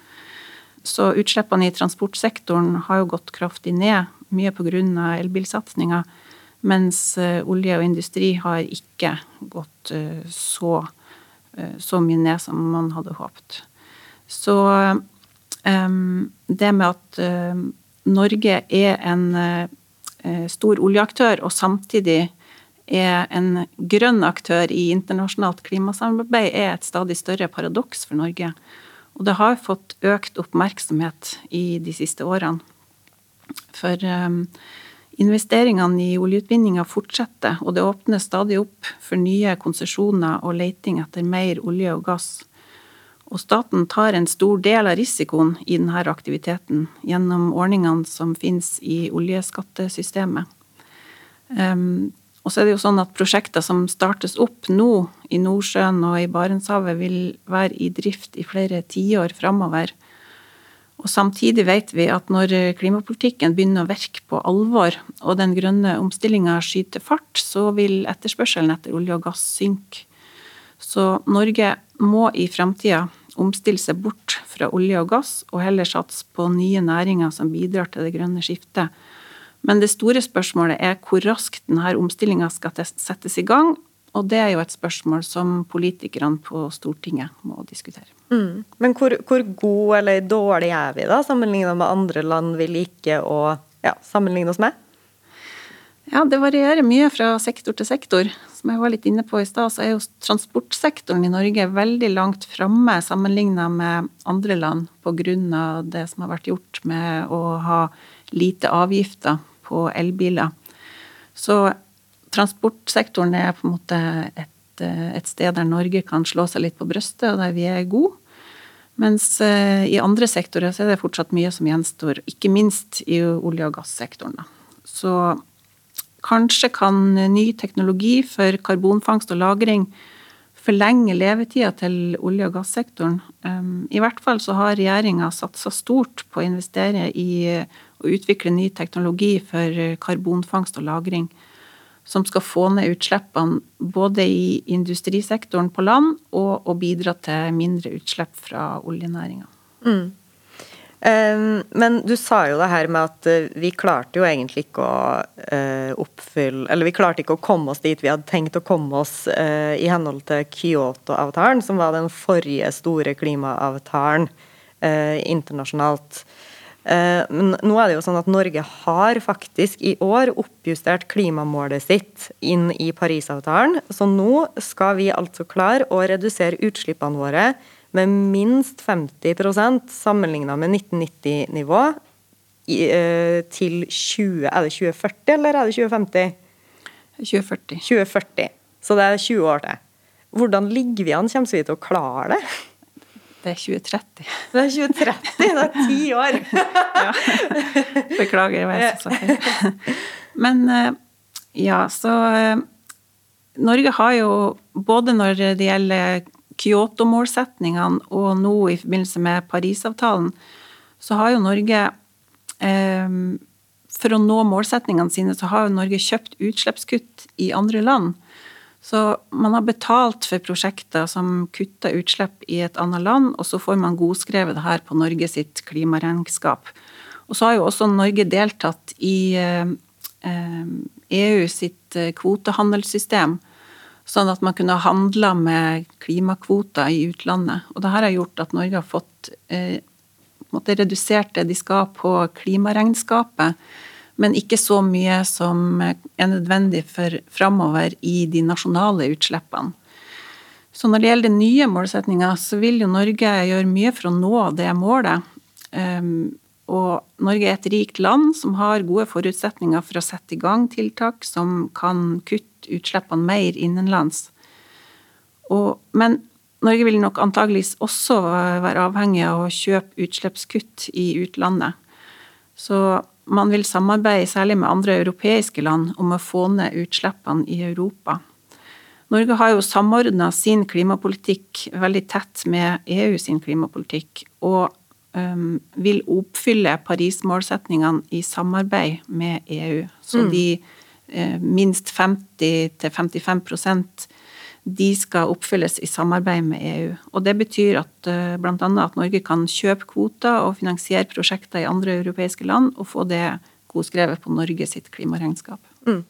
Så utslippene i transportsektoren har jo gått kraftig ned, mye pga. elbilsatsinga. Mens eh, olje og industri har ikke gått eh, så, eh, så mye ned som man hadde håpet. Så det med at Norge er en stor oljeaktør og samtidig er en grønn aktør i internasjonalt klimasamarbeid, er et stadig større paradoks for Norge. Og det har fått økt oppmerksomhet i de siste årene. For Investeringene i oljeutvinninga fortsetter, og det åpnes stadig opp for nye konsesjoner og leiting etter mer olje og gass. Og staten tar en stor del av risikoen i denne aktiviteten gjennom ordningene som finnes i oljeskattesystemet. Um, og så er det jo sånn at prosjekter som startes opp nå i Nordsjøen og i Barentshavet, vil være i drift i flere tiår framover. Og samtidig vet vi at når klimapolitikken begynner å virke på alvor, og den grønne omstillinga skyter fart, så vil etterspørselen etter olje og gass synke. Så Norge må i framtida omstille seg bort fra olje og gass, og heller satse på nye næringer som bidrar til det grønne skiftet. Men det store spørsmålet er hvor raskt denne omstillinga skal settes i gang, og det er jo et spørsmål som politikerne på Stortinget må diskutere. Mm. Men hvor, hvor, god eller dårlig er vi da, sammenlignet med andre land vi liker å ja, sammenligne oss med? Ja, det varierer mye fra sektor til sektor. Som jeg var litt inne på i stad, så er jo transportsektoren i Norge veldig langt framme sammenlignet med andre land pga. det som har vært gjort med å ha lite avgifter på elbiler. Så transportsektoren er på en måte et et sted der Norge kan slå seg litt på brøstet, og der vi er gode. Mens eh, i andre sektorer så er det fortsatt mye som gjenstår, ikke minst i olje- og gassektoren. Så kanskje kan ny teknologi for karbonfangst og -lagring forlenge levetida til olje- og gassektoren. I hvert fall så har regjeringa satsa stort på å investere i å utvikle ny teknologi for karbonfangst og -lagring som skal få ned utslippene både i industrisektoren på land og, å bidra til mindre utslipp fra oljenæringa. Mm. Men du sa jo det her med at eh, vi klarte jo egentlig ikke å eh, oppfylle Eller vi klarte ikke å komme oss dit vi hadde tenkt å komme oss eh, i henhold til Kyoto-avtalen, som var den forrige store klimaavtalen internasjonalt. Men nå er det jo sånn at Norge har faktisk i år oppjustert klimamålet sitt inn i Parisavtalen. Så nå skal vi altså klare å redusere utslippene våre med minst 50% sammenligna med 1990-nivå eh, til 20, er det 2040 eller er det 2050? 2040. 2040. Så det er 20 år til. Hvordan ligger vi an? Kommer vi til å klare det? Det er 2030. Det er 2030, det er ti år! <laughs> ja. Beklager, jeg vet så feil. Men eh, ja, så eh, Norge har jo, både når det gjelder Kyoto-målsetningene og nå i forbindelse med Parisavtalen, så har jo Norge eh, For å nå målsetningene sine, så har jo Norge kjøpt utslippskutt i andre land. Så man har betalt for prosjekter som kutter utslipp i et annet land, og så får man godskrevet det her på Norge sitt klimaregnskap. Og så har jo også Norge deltatt i EU eh, e sitt eh, kvotehandelssystem, Sånn at man kunne handla med klimakvoter i utlandet. Og det har gjort at Norge har fått eh, redusert det de skal på klimaregnskapet, men ikke så mye som er nødvendig for framover i de nasjonale utslippene. Så når det gjelder den nye målsettinga, så vil jo Norge gjøre mye for å nå det målet. Um, og Norge er et rikt land som har gode forutsetninger for å sette i gang tiltak som kan kutte utslippene mer innenlands. Og, men Norge vil nok antageligvis også være avhengig av å kjøpe utslippskutt i utlandet. Så man vil samarbeide særlig med andre europeiske land om å få ned utslippene i Europa. Norge har jo samordna sin klimapolitikk veldig tett med EU sin klimapolitikk. og um, vil oppfylle Paris-målsetningene i samarbeid med EU. Så mm. de minst 50-55% de skal oppfylles i samarbeid med EU. Og Det betyr at eh, bl.a. at Norge kan kjøpe kvoter og finansiere prosjekter i andre europeiske land, og få det godskrevet på Norge sitt klimaregnskap. Mm.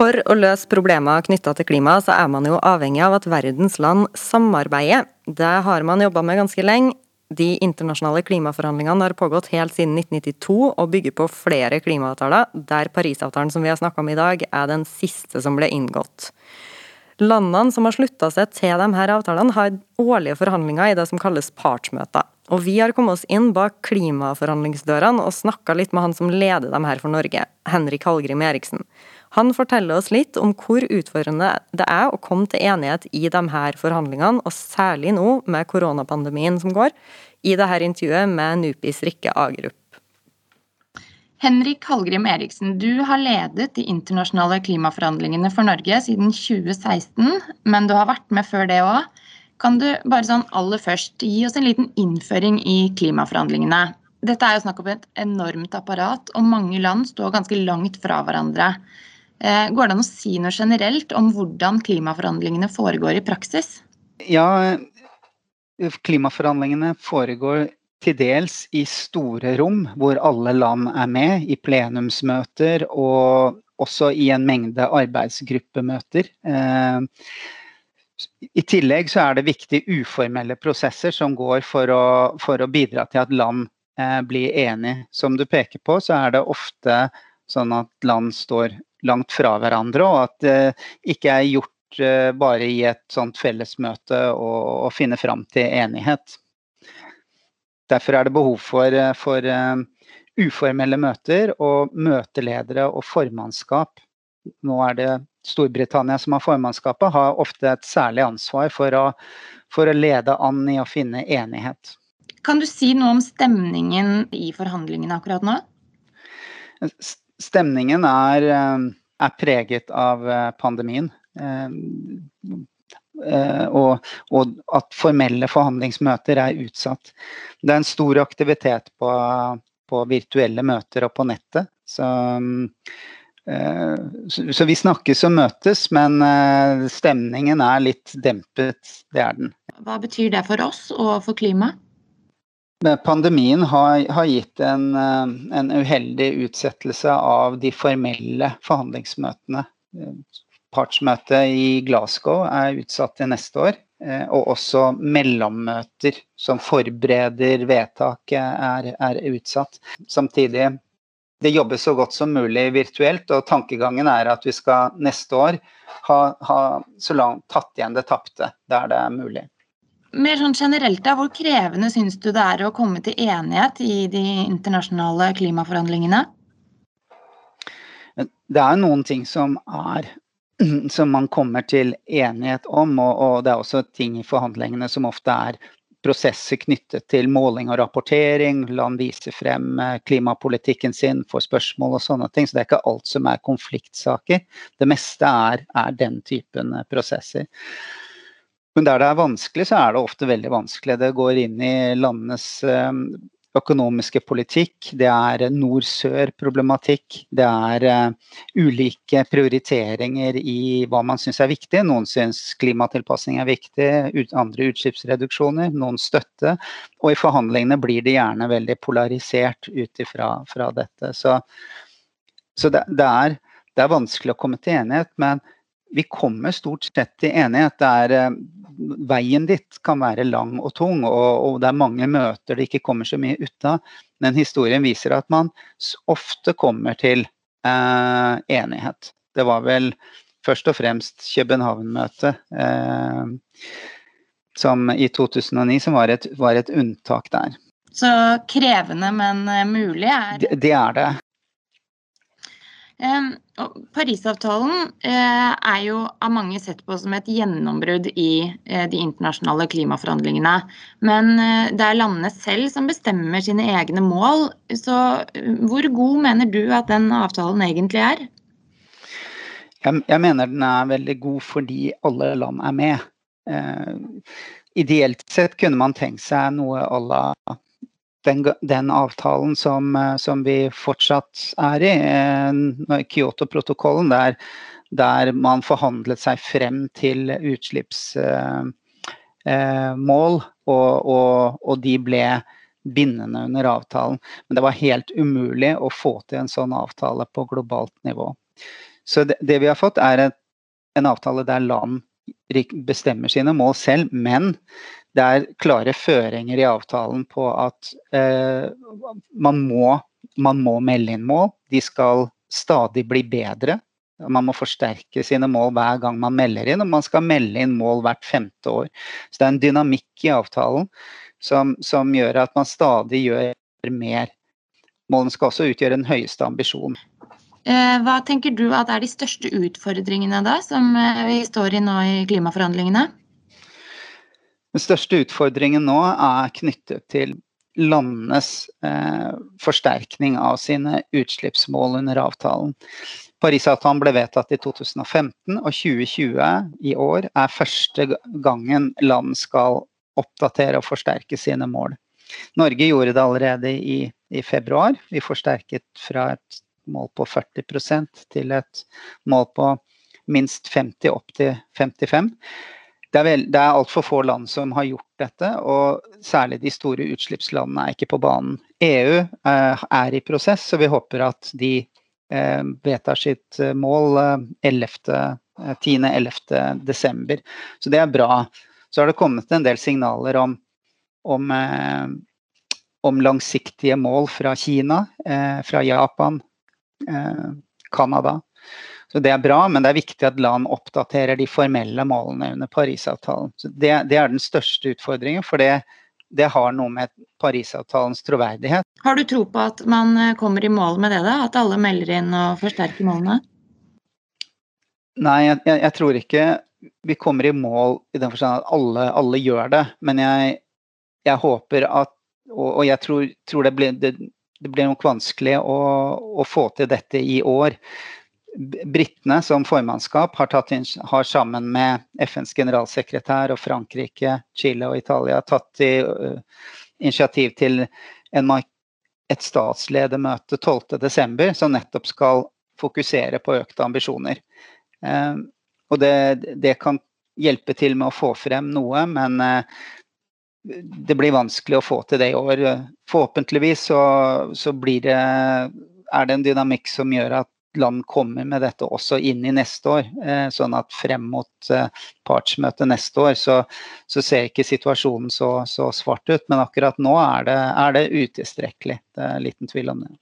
For å løse problemer knytta til klima, så er man jo avhengig av at verdens land samarbeider. Det har man jobba med ganske lenge. De internasjonale klimaforhandlingene har pågått helt siden 1992 og bygger på flere klimaavtaler, der Parisavtalen som vi har snakka om i dag, er den siste som ble inngått. Landene som har slutta seg til de her avtalene, har årlige forhandlinger i det som kalles partsmøter. Og vi har kommet oss inn bak klimaforhandlingsdørene og snakka litt med han som leder dem her for Norge, Henrik Hallgrim Eriksen. Han forteller oss litt om hvor utfordrende det er å komme til enighet i de her forhandlingene, og særlig nå med koronapandemien som går, i dette intervjuet med Nupis Rikke Agerup. Henrik Hallgrim Eriksen, du har ledet de internasjonale klimaforhandlingene for Norge siden 2016, men du har vært med før det òg. Kan du bare sånn aller først gi oss en liten innføring i klimaforhandlingene? Dette er jo snakk om et enormt apparat, og mange land står ganske langt fra hverandre. Eh, går det an å si noe generelt om hvordan klimaforhandlingene foregår i praksis? Ja, klimaforhandlingene foregår til dels i store rom hvor alle land er med, i plenumsmøter og også i en mengde arbeidsgruppemøter. Eh, I tillegg så er det viktige uformelle prosesser som går for å, for å bidra til at land eh, blir enige. Som du peker på, så er det ofte sånn at land står langt fra hverandre, og at det ikke er gjort eh, bare i et sånt fellesmøte å, finne fram til enighet. Derfor er det behov for, eh, for uh, uformelle møter og møteledere og formannskap. Nå er det Storbritannia som har formannskapet, har ofte et særlig ansvar for å, for å lede an i å finne enighet. Kan du si noe om stemningen i forhandlingene akkurat nå? Stemningen er, eh, er preget av eh, pandemien. Eh, og, og, at formelle forhandlingsmøter er utsatt. Det er en stor aktivitet på, på virtuelle møter og på nettet. Så, så, vi snakkes og møtes, men stemningen er litt dempet. Det er den. Hva betyr det for oss og for klimaet? Pandemien har, gitt en, eh, en, uheldig utsettelse av de formelle forhandlingsmøtene. Partsmøtet i Glasgow er utsatt til neste år. Eh, og også mellommøter som forbereder vedtaket, er, er utsatt. Samtidig det jobbes så godt som mulig virtuelt, og tankegangen er at vi skal neste år ha, ha så langt tatt igjen det tapte der det er mulig. Mer sånn generelt, da, Hvor krevende syns du det er å komme til enighet i de internasjonale klimaforhandlingene? Det er noen ting som er <clears throat> som man kommer til enighet om, og, og det er også ting i forhandlingene som ofte er prosesser knyttet til måling og rapportering. Land viser frem eh, klimapolitikken sin, får spørsmål og sånne ting. Så det er ikke alt som er konfliktsaker. Det meste er, er den typen eh, prosesser. Men der det er vanskelig, så er det ofte veldig vanskelig. Det går inn i landenes eh, økonomiske politikk, det er nord-sør-problematikk, det er uh, ulike prioriteringer i hva man syns er viktig. Noen syns klimatilpasning er viktig, andre utslippsreduksjoner, noen støtte. Og i forhandlingene blir det gjerne veldig polarisert ut ifra dette. Så, så det, det, er, det, er, vanskelig å komme til enighet, men vi kommer stort sett til enighet. Det er veien dit kan være lang og tung, og, og, det er mange møter det ikke kommer så mye ut av. Men historien viser at man ofte kommer til eh, enighet. Det var vel først og fremst København-møtet eh, i 2009 som var et, var et, unntak der. Så krevende, men mulig er det? Det er det. Parisavtalen eh, er jo av mange sett på som et gjennombrudd i eh, de internasjonale klimaforhandlingene. Men eh, det er landene selv som bestemmer sine egne mål. Så hvor god mener du at den avtalen egentlig er? Jeg, mener den er veldig god fordi alle land er med. Ideelt sett kunne man tenkt seg noe à la den, den avtalen som, eh, som, vi fortsatt er i, eh, Kyoto-protokollen, der, der, man forhandlet seg frem til utslippsmål, eh, og, og, og, de ble bindende under avtalen. Men det var helt umulig å få til en sånn avtale på globalt nivå. Så det, det vi har fått, er et, en avtale der land bestemmer sine mål selv, men det er klare føringer i avtalen på at eh, man, må, man, må, melde inn mål. De skal stadig bli bedre. Man må forsterke sine mål hver gang man melder inn, og man skal melde inn mål hvert femte år. Så det er en dynamikk i avtalen som, som gjør at man stadig gjør mer. Målene skal også utgjøre den høyeste ambisjonen. Eh, hva tenker du at er de største utfordringene da, som eh, vi står i nå i klimaforhandlingene? Den største utfordringen nå er knyttet til landenes eh, forsterkning av sine utslippsmål under avtalen. Parisavtalen ble vedtatt i 2015, og 2020 i år er første gangen land skal oppdatere og forsterke sine mål. Norge gjorde det allerede i, i februar. Vi forsterket fra et mål på 40% til et mål på minst 50 opp til 55 det er, vel, det er altfor få land som har gjort dette, og særlig de store utslippslandene er ikke på banen. EU eh, er i prosess, så vi håper at de eh, vedtar sitt eh, mål 10.-11. Eh, desember. Så det er bra. Så har det kommet en del signaler om, om, eh, om langsiktige mål fra Kina, eh, fra Japan, Canada. Så Det er bra, men det er viktig at land oppdaterer de formelle målene under Parisavtalen. Så det, det er den største utfordringen, for det, det har noe med Parisavtalens troverdighet. Har du tro på at man eh, kommer i mål med det, da? At alle melder inn og forsterker målene? Nei, jeg, jeg tror ikke vi kommer i mål i den forstand at alle, alle gjør det. Men jeg, jeg håper at Og, og jeg tror, tror det, blir, det, det, blir, nok vanskelig å, å, få til dette i år. Britene som formannskap har, tatt, har, sammen med FNs generalsekretær og Frankrike, Chile og Italia tatt i, uh, initiativ til en, et statsledermøte 12.12. som nettopp skal fokusere på økte ambisjoner. Uh, og det, det, kan hjelpe til med å få frem noe, men uh, det blir vanskelig å få til det i år. Forhåpentligvis så, så det, er det en dynamikk som gjør at land kommer med dette også inn i neste år. Eh, sånn at frem mot eh, partsmøtet neste år så, så ser ikke situasjonen så, så, svart ut. Men akkurat nå er det, er det utilstrekkelig. Det er liten tvil om det.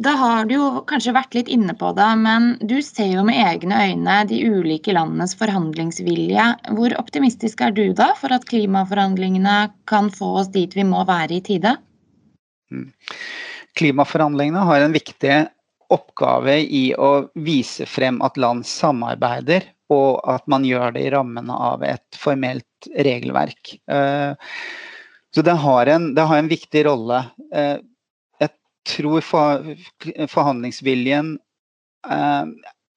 Da har du jo kanskje vært litt inne på det, men du ser jo med egne øyne de ulike landenes forhandlingsvilje. Hvor optimistisk er du da for at klimaforhandlingene kan få oss dit vi må være i tide? Mm klimaforhandlingene har en viktig oppgave i å vise frem at land samarbeider, og at man gjør det i rammene av et formelt regelverk. Eh, så det har en, det har en viktig rolle. Eh, tror forhandlingsviljen eh,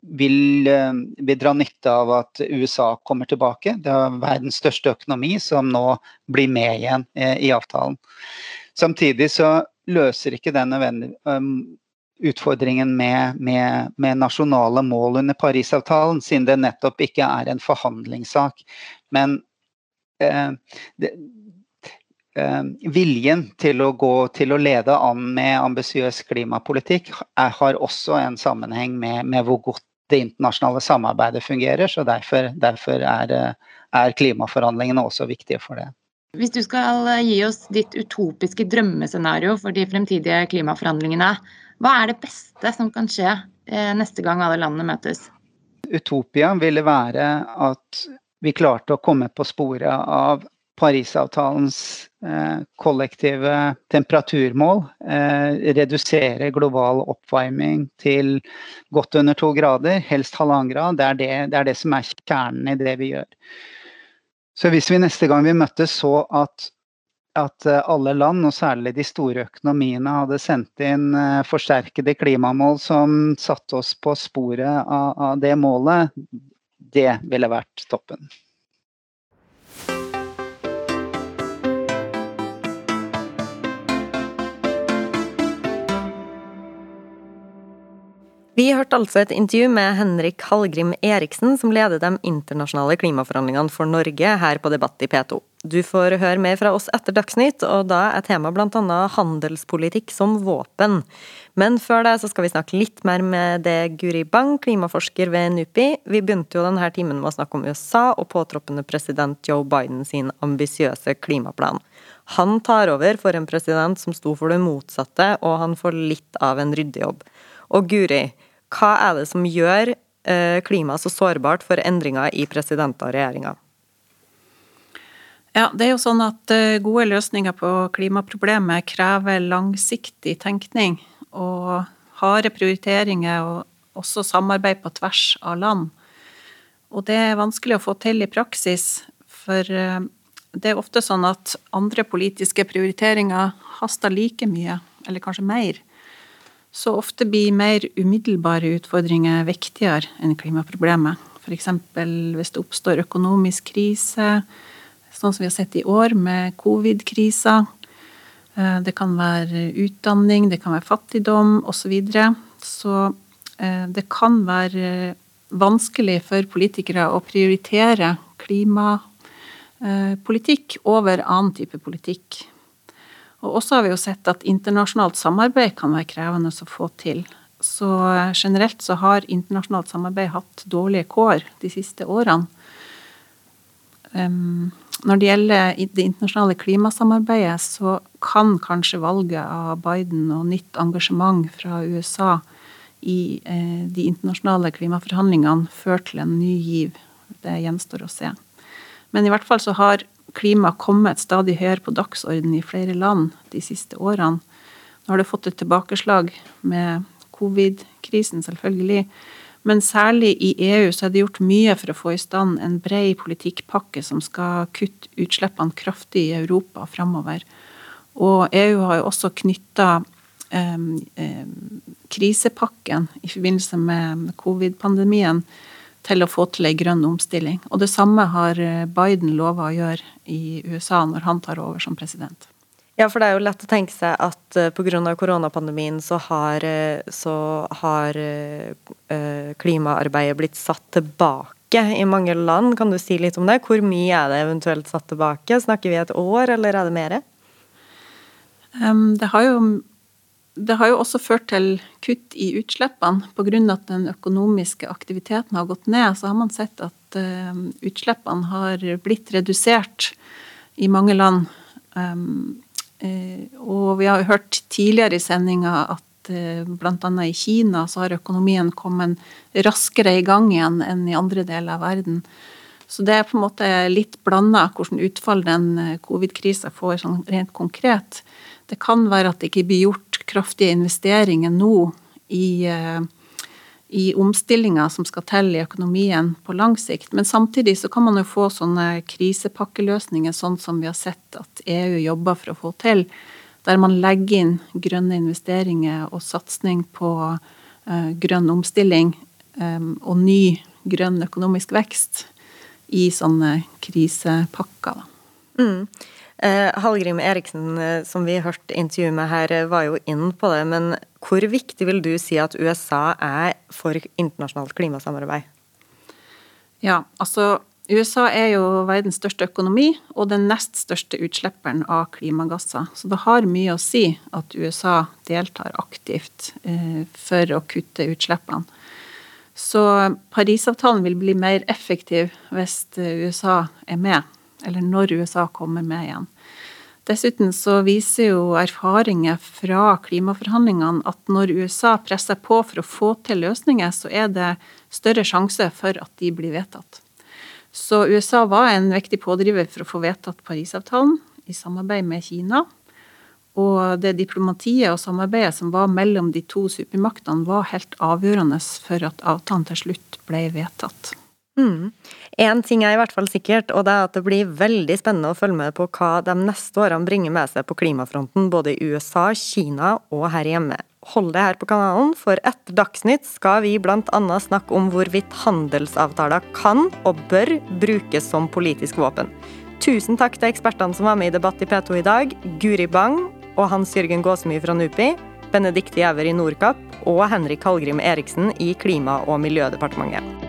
vil, vil, dra nytte av at USA kommer tilbake. Det er verdens største økonomi som nå blir med igjen i avtalen. Samtidig så løser ikke den utfordringen med, med, med, nasjonale mål under Parisavtalen, siden det nettopp ikke er en forhandlingssak. Men eh, det, eh, viljen til å, gå, til å lede an med ambisiøs klimapolitikk er, har også en sammenheng med, med, hvor godt det internasjonale samarbeidet fungerer. Så derfor, derfor er, er klimaforhandlingene også viktige for det. Hvis du skal gi oss ditt utopiske drømmescenario for de fremtidige klimaforhandlingene, hva er det beste som kan skje eh, neste gang alle landene møtes? Utopia ville være at vi klarte å komme på sporet av Parisavtalens eh, kollektive temperaturmål. Eh, redusere global oppvarming til godt under to grader, helst halvannen grad. Det er det, det er det som er kjernen i det vi gjør. Så hvis vi neste gang vi møttes så at at eh, alle land, og særlig de store økonomiene, hadde sendt inn eh, forsterkede klimamål som satte oss på sporet av, av det målet, det ville vært toppen. Vi hørte altså et intervju med Henrik Hallgrim Eriksen, som leder de internasjonale klimaforhandlingene for Norge her på Debatt i P2. Du får høre mer fra oss etter Dagsnytt, og da er temaet bl.a. handelspolitikk som våpen. Men før det så skal vi snakke litt mer med det Guri Bang, klimaforsker ved NUPI. Vi begynte jo denne timen med å snakke om USA og påtroppende president Joe Biden sin ambisiøse klimaplan. Han tar over for en president som sto for det motsatte, og han får litt av en ryddejobb. Og Guri, hva er det som gjør eh, klimaet så sårbart for endringer i presidenter og regjeringer? Ja, det er jo sånn at eh, Gode løsninger på klimaproblemet krever langsiktig tenkning og harde prioriteringer og også samarbeid på tvers av land. Og det er vanskelig å få til i praksis, for eh, det er ofte sånn at andre politiske prioriteringer haster like mye, eller kanskje mer, så ofte blir mer umiddelbare utfordringer viktigere enn klimaproblemet. F.eks. hvis det oppstår økonomisk krise, sånn som vi har sett i år med covid-krisa. Eh, det kan være utdanning, det kan være fattigdom osv. Så, videre. så eh, det kan være vanskelig for politikere å prioritere klimapolitikk over annen type politikk. Og også har vi jo sett at internasjonalt samarbeid kan være krevende å få til. Så generelt så har internasjonalt samarbeid hatt dårlige kår de siste årene. Um, når det gjelder det internasjonale klimasamarbeidet, så kan kanskje valget av Biden og nytt engasjement fra USA i eh, de internasjonale klimaforhandlingene føre til en ny giv. Det gjenstår å se. Men i hvert fall så har klima kommet stadig høyere på dagsorden i flere land de siste årene. Nå har det fått et tilbakeslag med covid-krisen, selvfølgelig. Men særlig i EU så er det gjort mye for å få i stand en bred politikkpakke som skal kutte utslippene kraftig i Europa framover. Og EU har jo også knytta eh, krisepakken i forbindelse med covid-pandemien til å få til ei grønn omstilling. Og det samme har eh, Biden lova å gjøre i USA når han tar over som president. Ja, for det er jo lett å tenke seg at uh, pga. koronapandemien så har, eh, så har klimaarbeidet blitt satt tilbake i mange land. Kan du si litt om det? Hvor mye er det eventuelt satt tilbake? Snakker vi et år, eller er det mer? Det har jo det har jo også ført til kutt i utslippene. Pga. at den økonomiske aktiviteten har gått ned, så har man sett at uh, utslippene har blitt redusert i mange land. Um, uh, og vi har hørt tidligere i sendinga at bl.a. i Kina så har økonomien kommet raskere i gang igjen enn i andre deler av verden. Så det er på en måte litt blanda hvordan utfall den covid-krisa får sånn rent konkret. Det kan være at det ikke blir gjort kraftige investeringer nå i, eh, i omstillinga som skal til i økonomien på lang sikt. Men samtidig så kan man jo få sånne krisepakkeløsninger, sånn som vi har sett at EU jobber for å få til. Der man legger inn grønne investeringer og satsing på uh, grønn omstilling og ny grønn økonomisk vekst i sånne krisepakker. Mm. Eh, Hallgrim Eriksen, eh, som vi hørte intervjuet med her, eh, var jo inn på det. Men hvor viktig vil du si at USA er for internasjonalt klimasamarbeid? Ja, altså USA er jo verdens største økonomi og den nest største utslipperen av klimagasser. Så det har mye å si at USA deltar aktivt for å kutte utslippene. Så Parisavtalen vil bli mer effektiv hvis USA er med eller når USA kommer med igjen. Dessuten så viser jo erfaringer fra klimaforhandlingene at når USA presser på for å få til løsninger, så er det større sjanse for at de blir vedtatt. Så USA var en viktig pådriver for å få vedtatt Parisavtalen i samarbeid med Kina. Og det diplomatiet og samarbeidet som var mellom de to supermaktene, var helt avgjørende for at avtalen til slutt ble vedtatt. Mm. En ting er i hvert fall sikkert, og det er at det blir veldig spennende å følge med på hva de neste årene bringer med seg på klimafronten, både i USA, Kina og her hjemme. Hold det her på kanalen, for etter Dagsnytt skal vi bl.a. snakke om hvorvidt handelsavtaler kan og bør brukes som politisk våpen. Tusen takk til ekspertene som var med i Debatt i P2 i dag. Guri Bang og Hans Jørgen Gåsemy fra NUPI. Benedicte Jæver i Nordkapp og Henrik Hallgrim Eriksen i Klima- og miljødepartementet.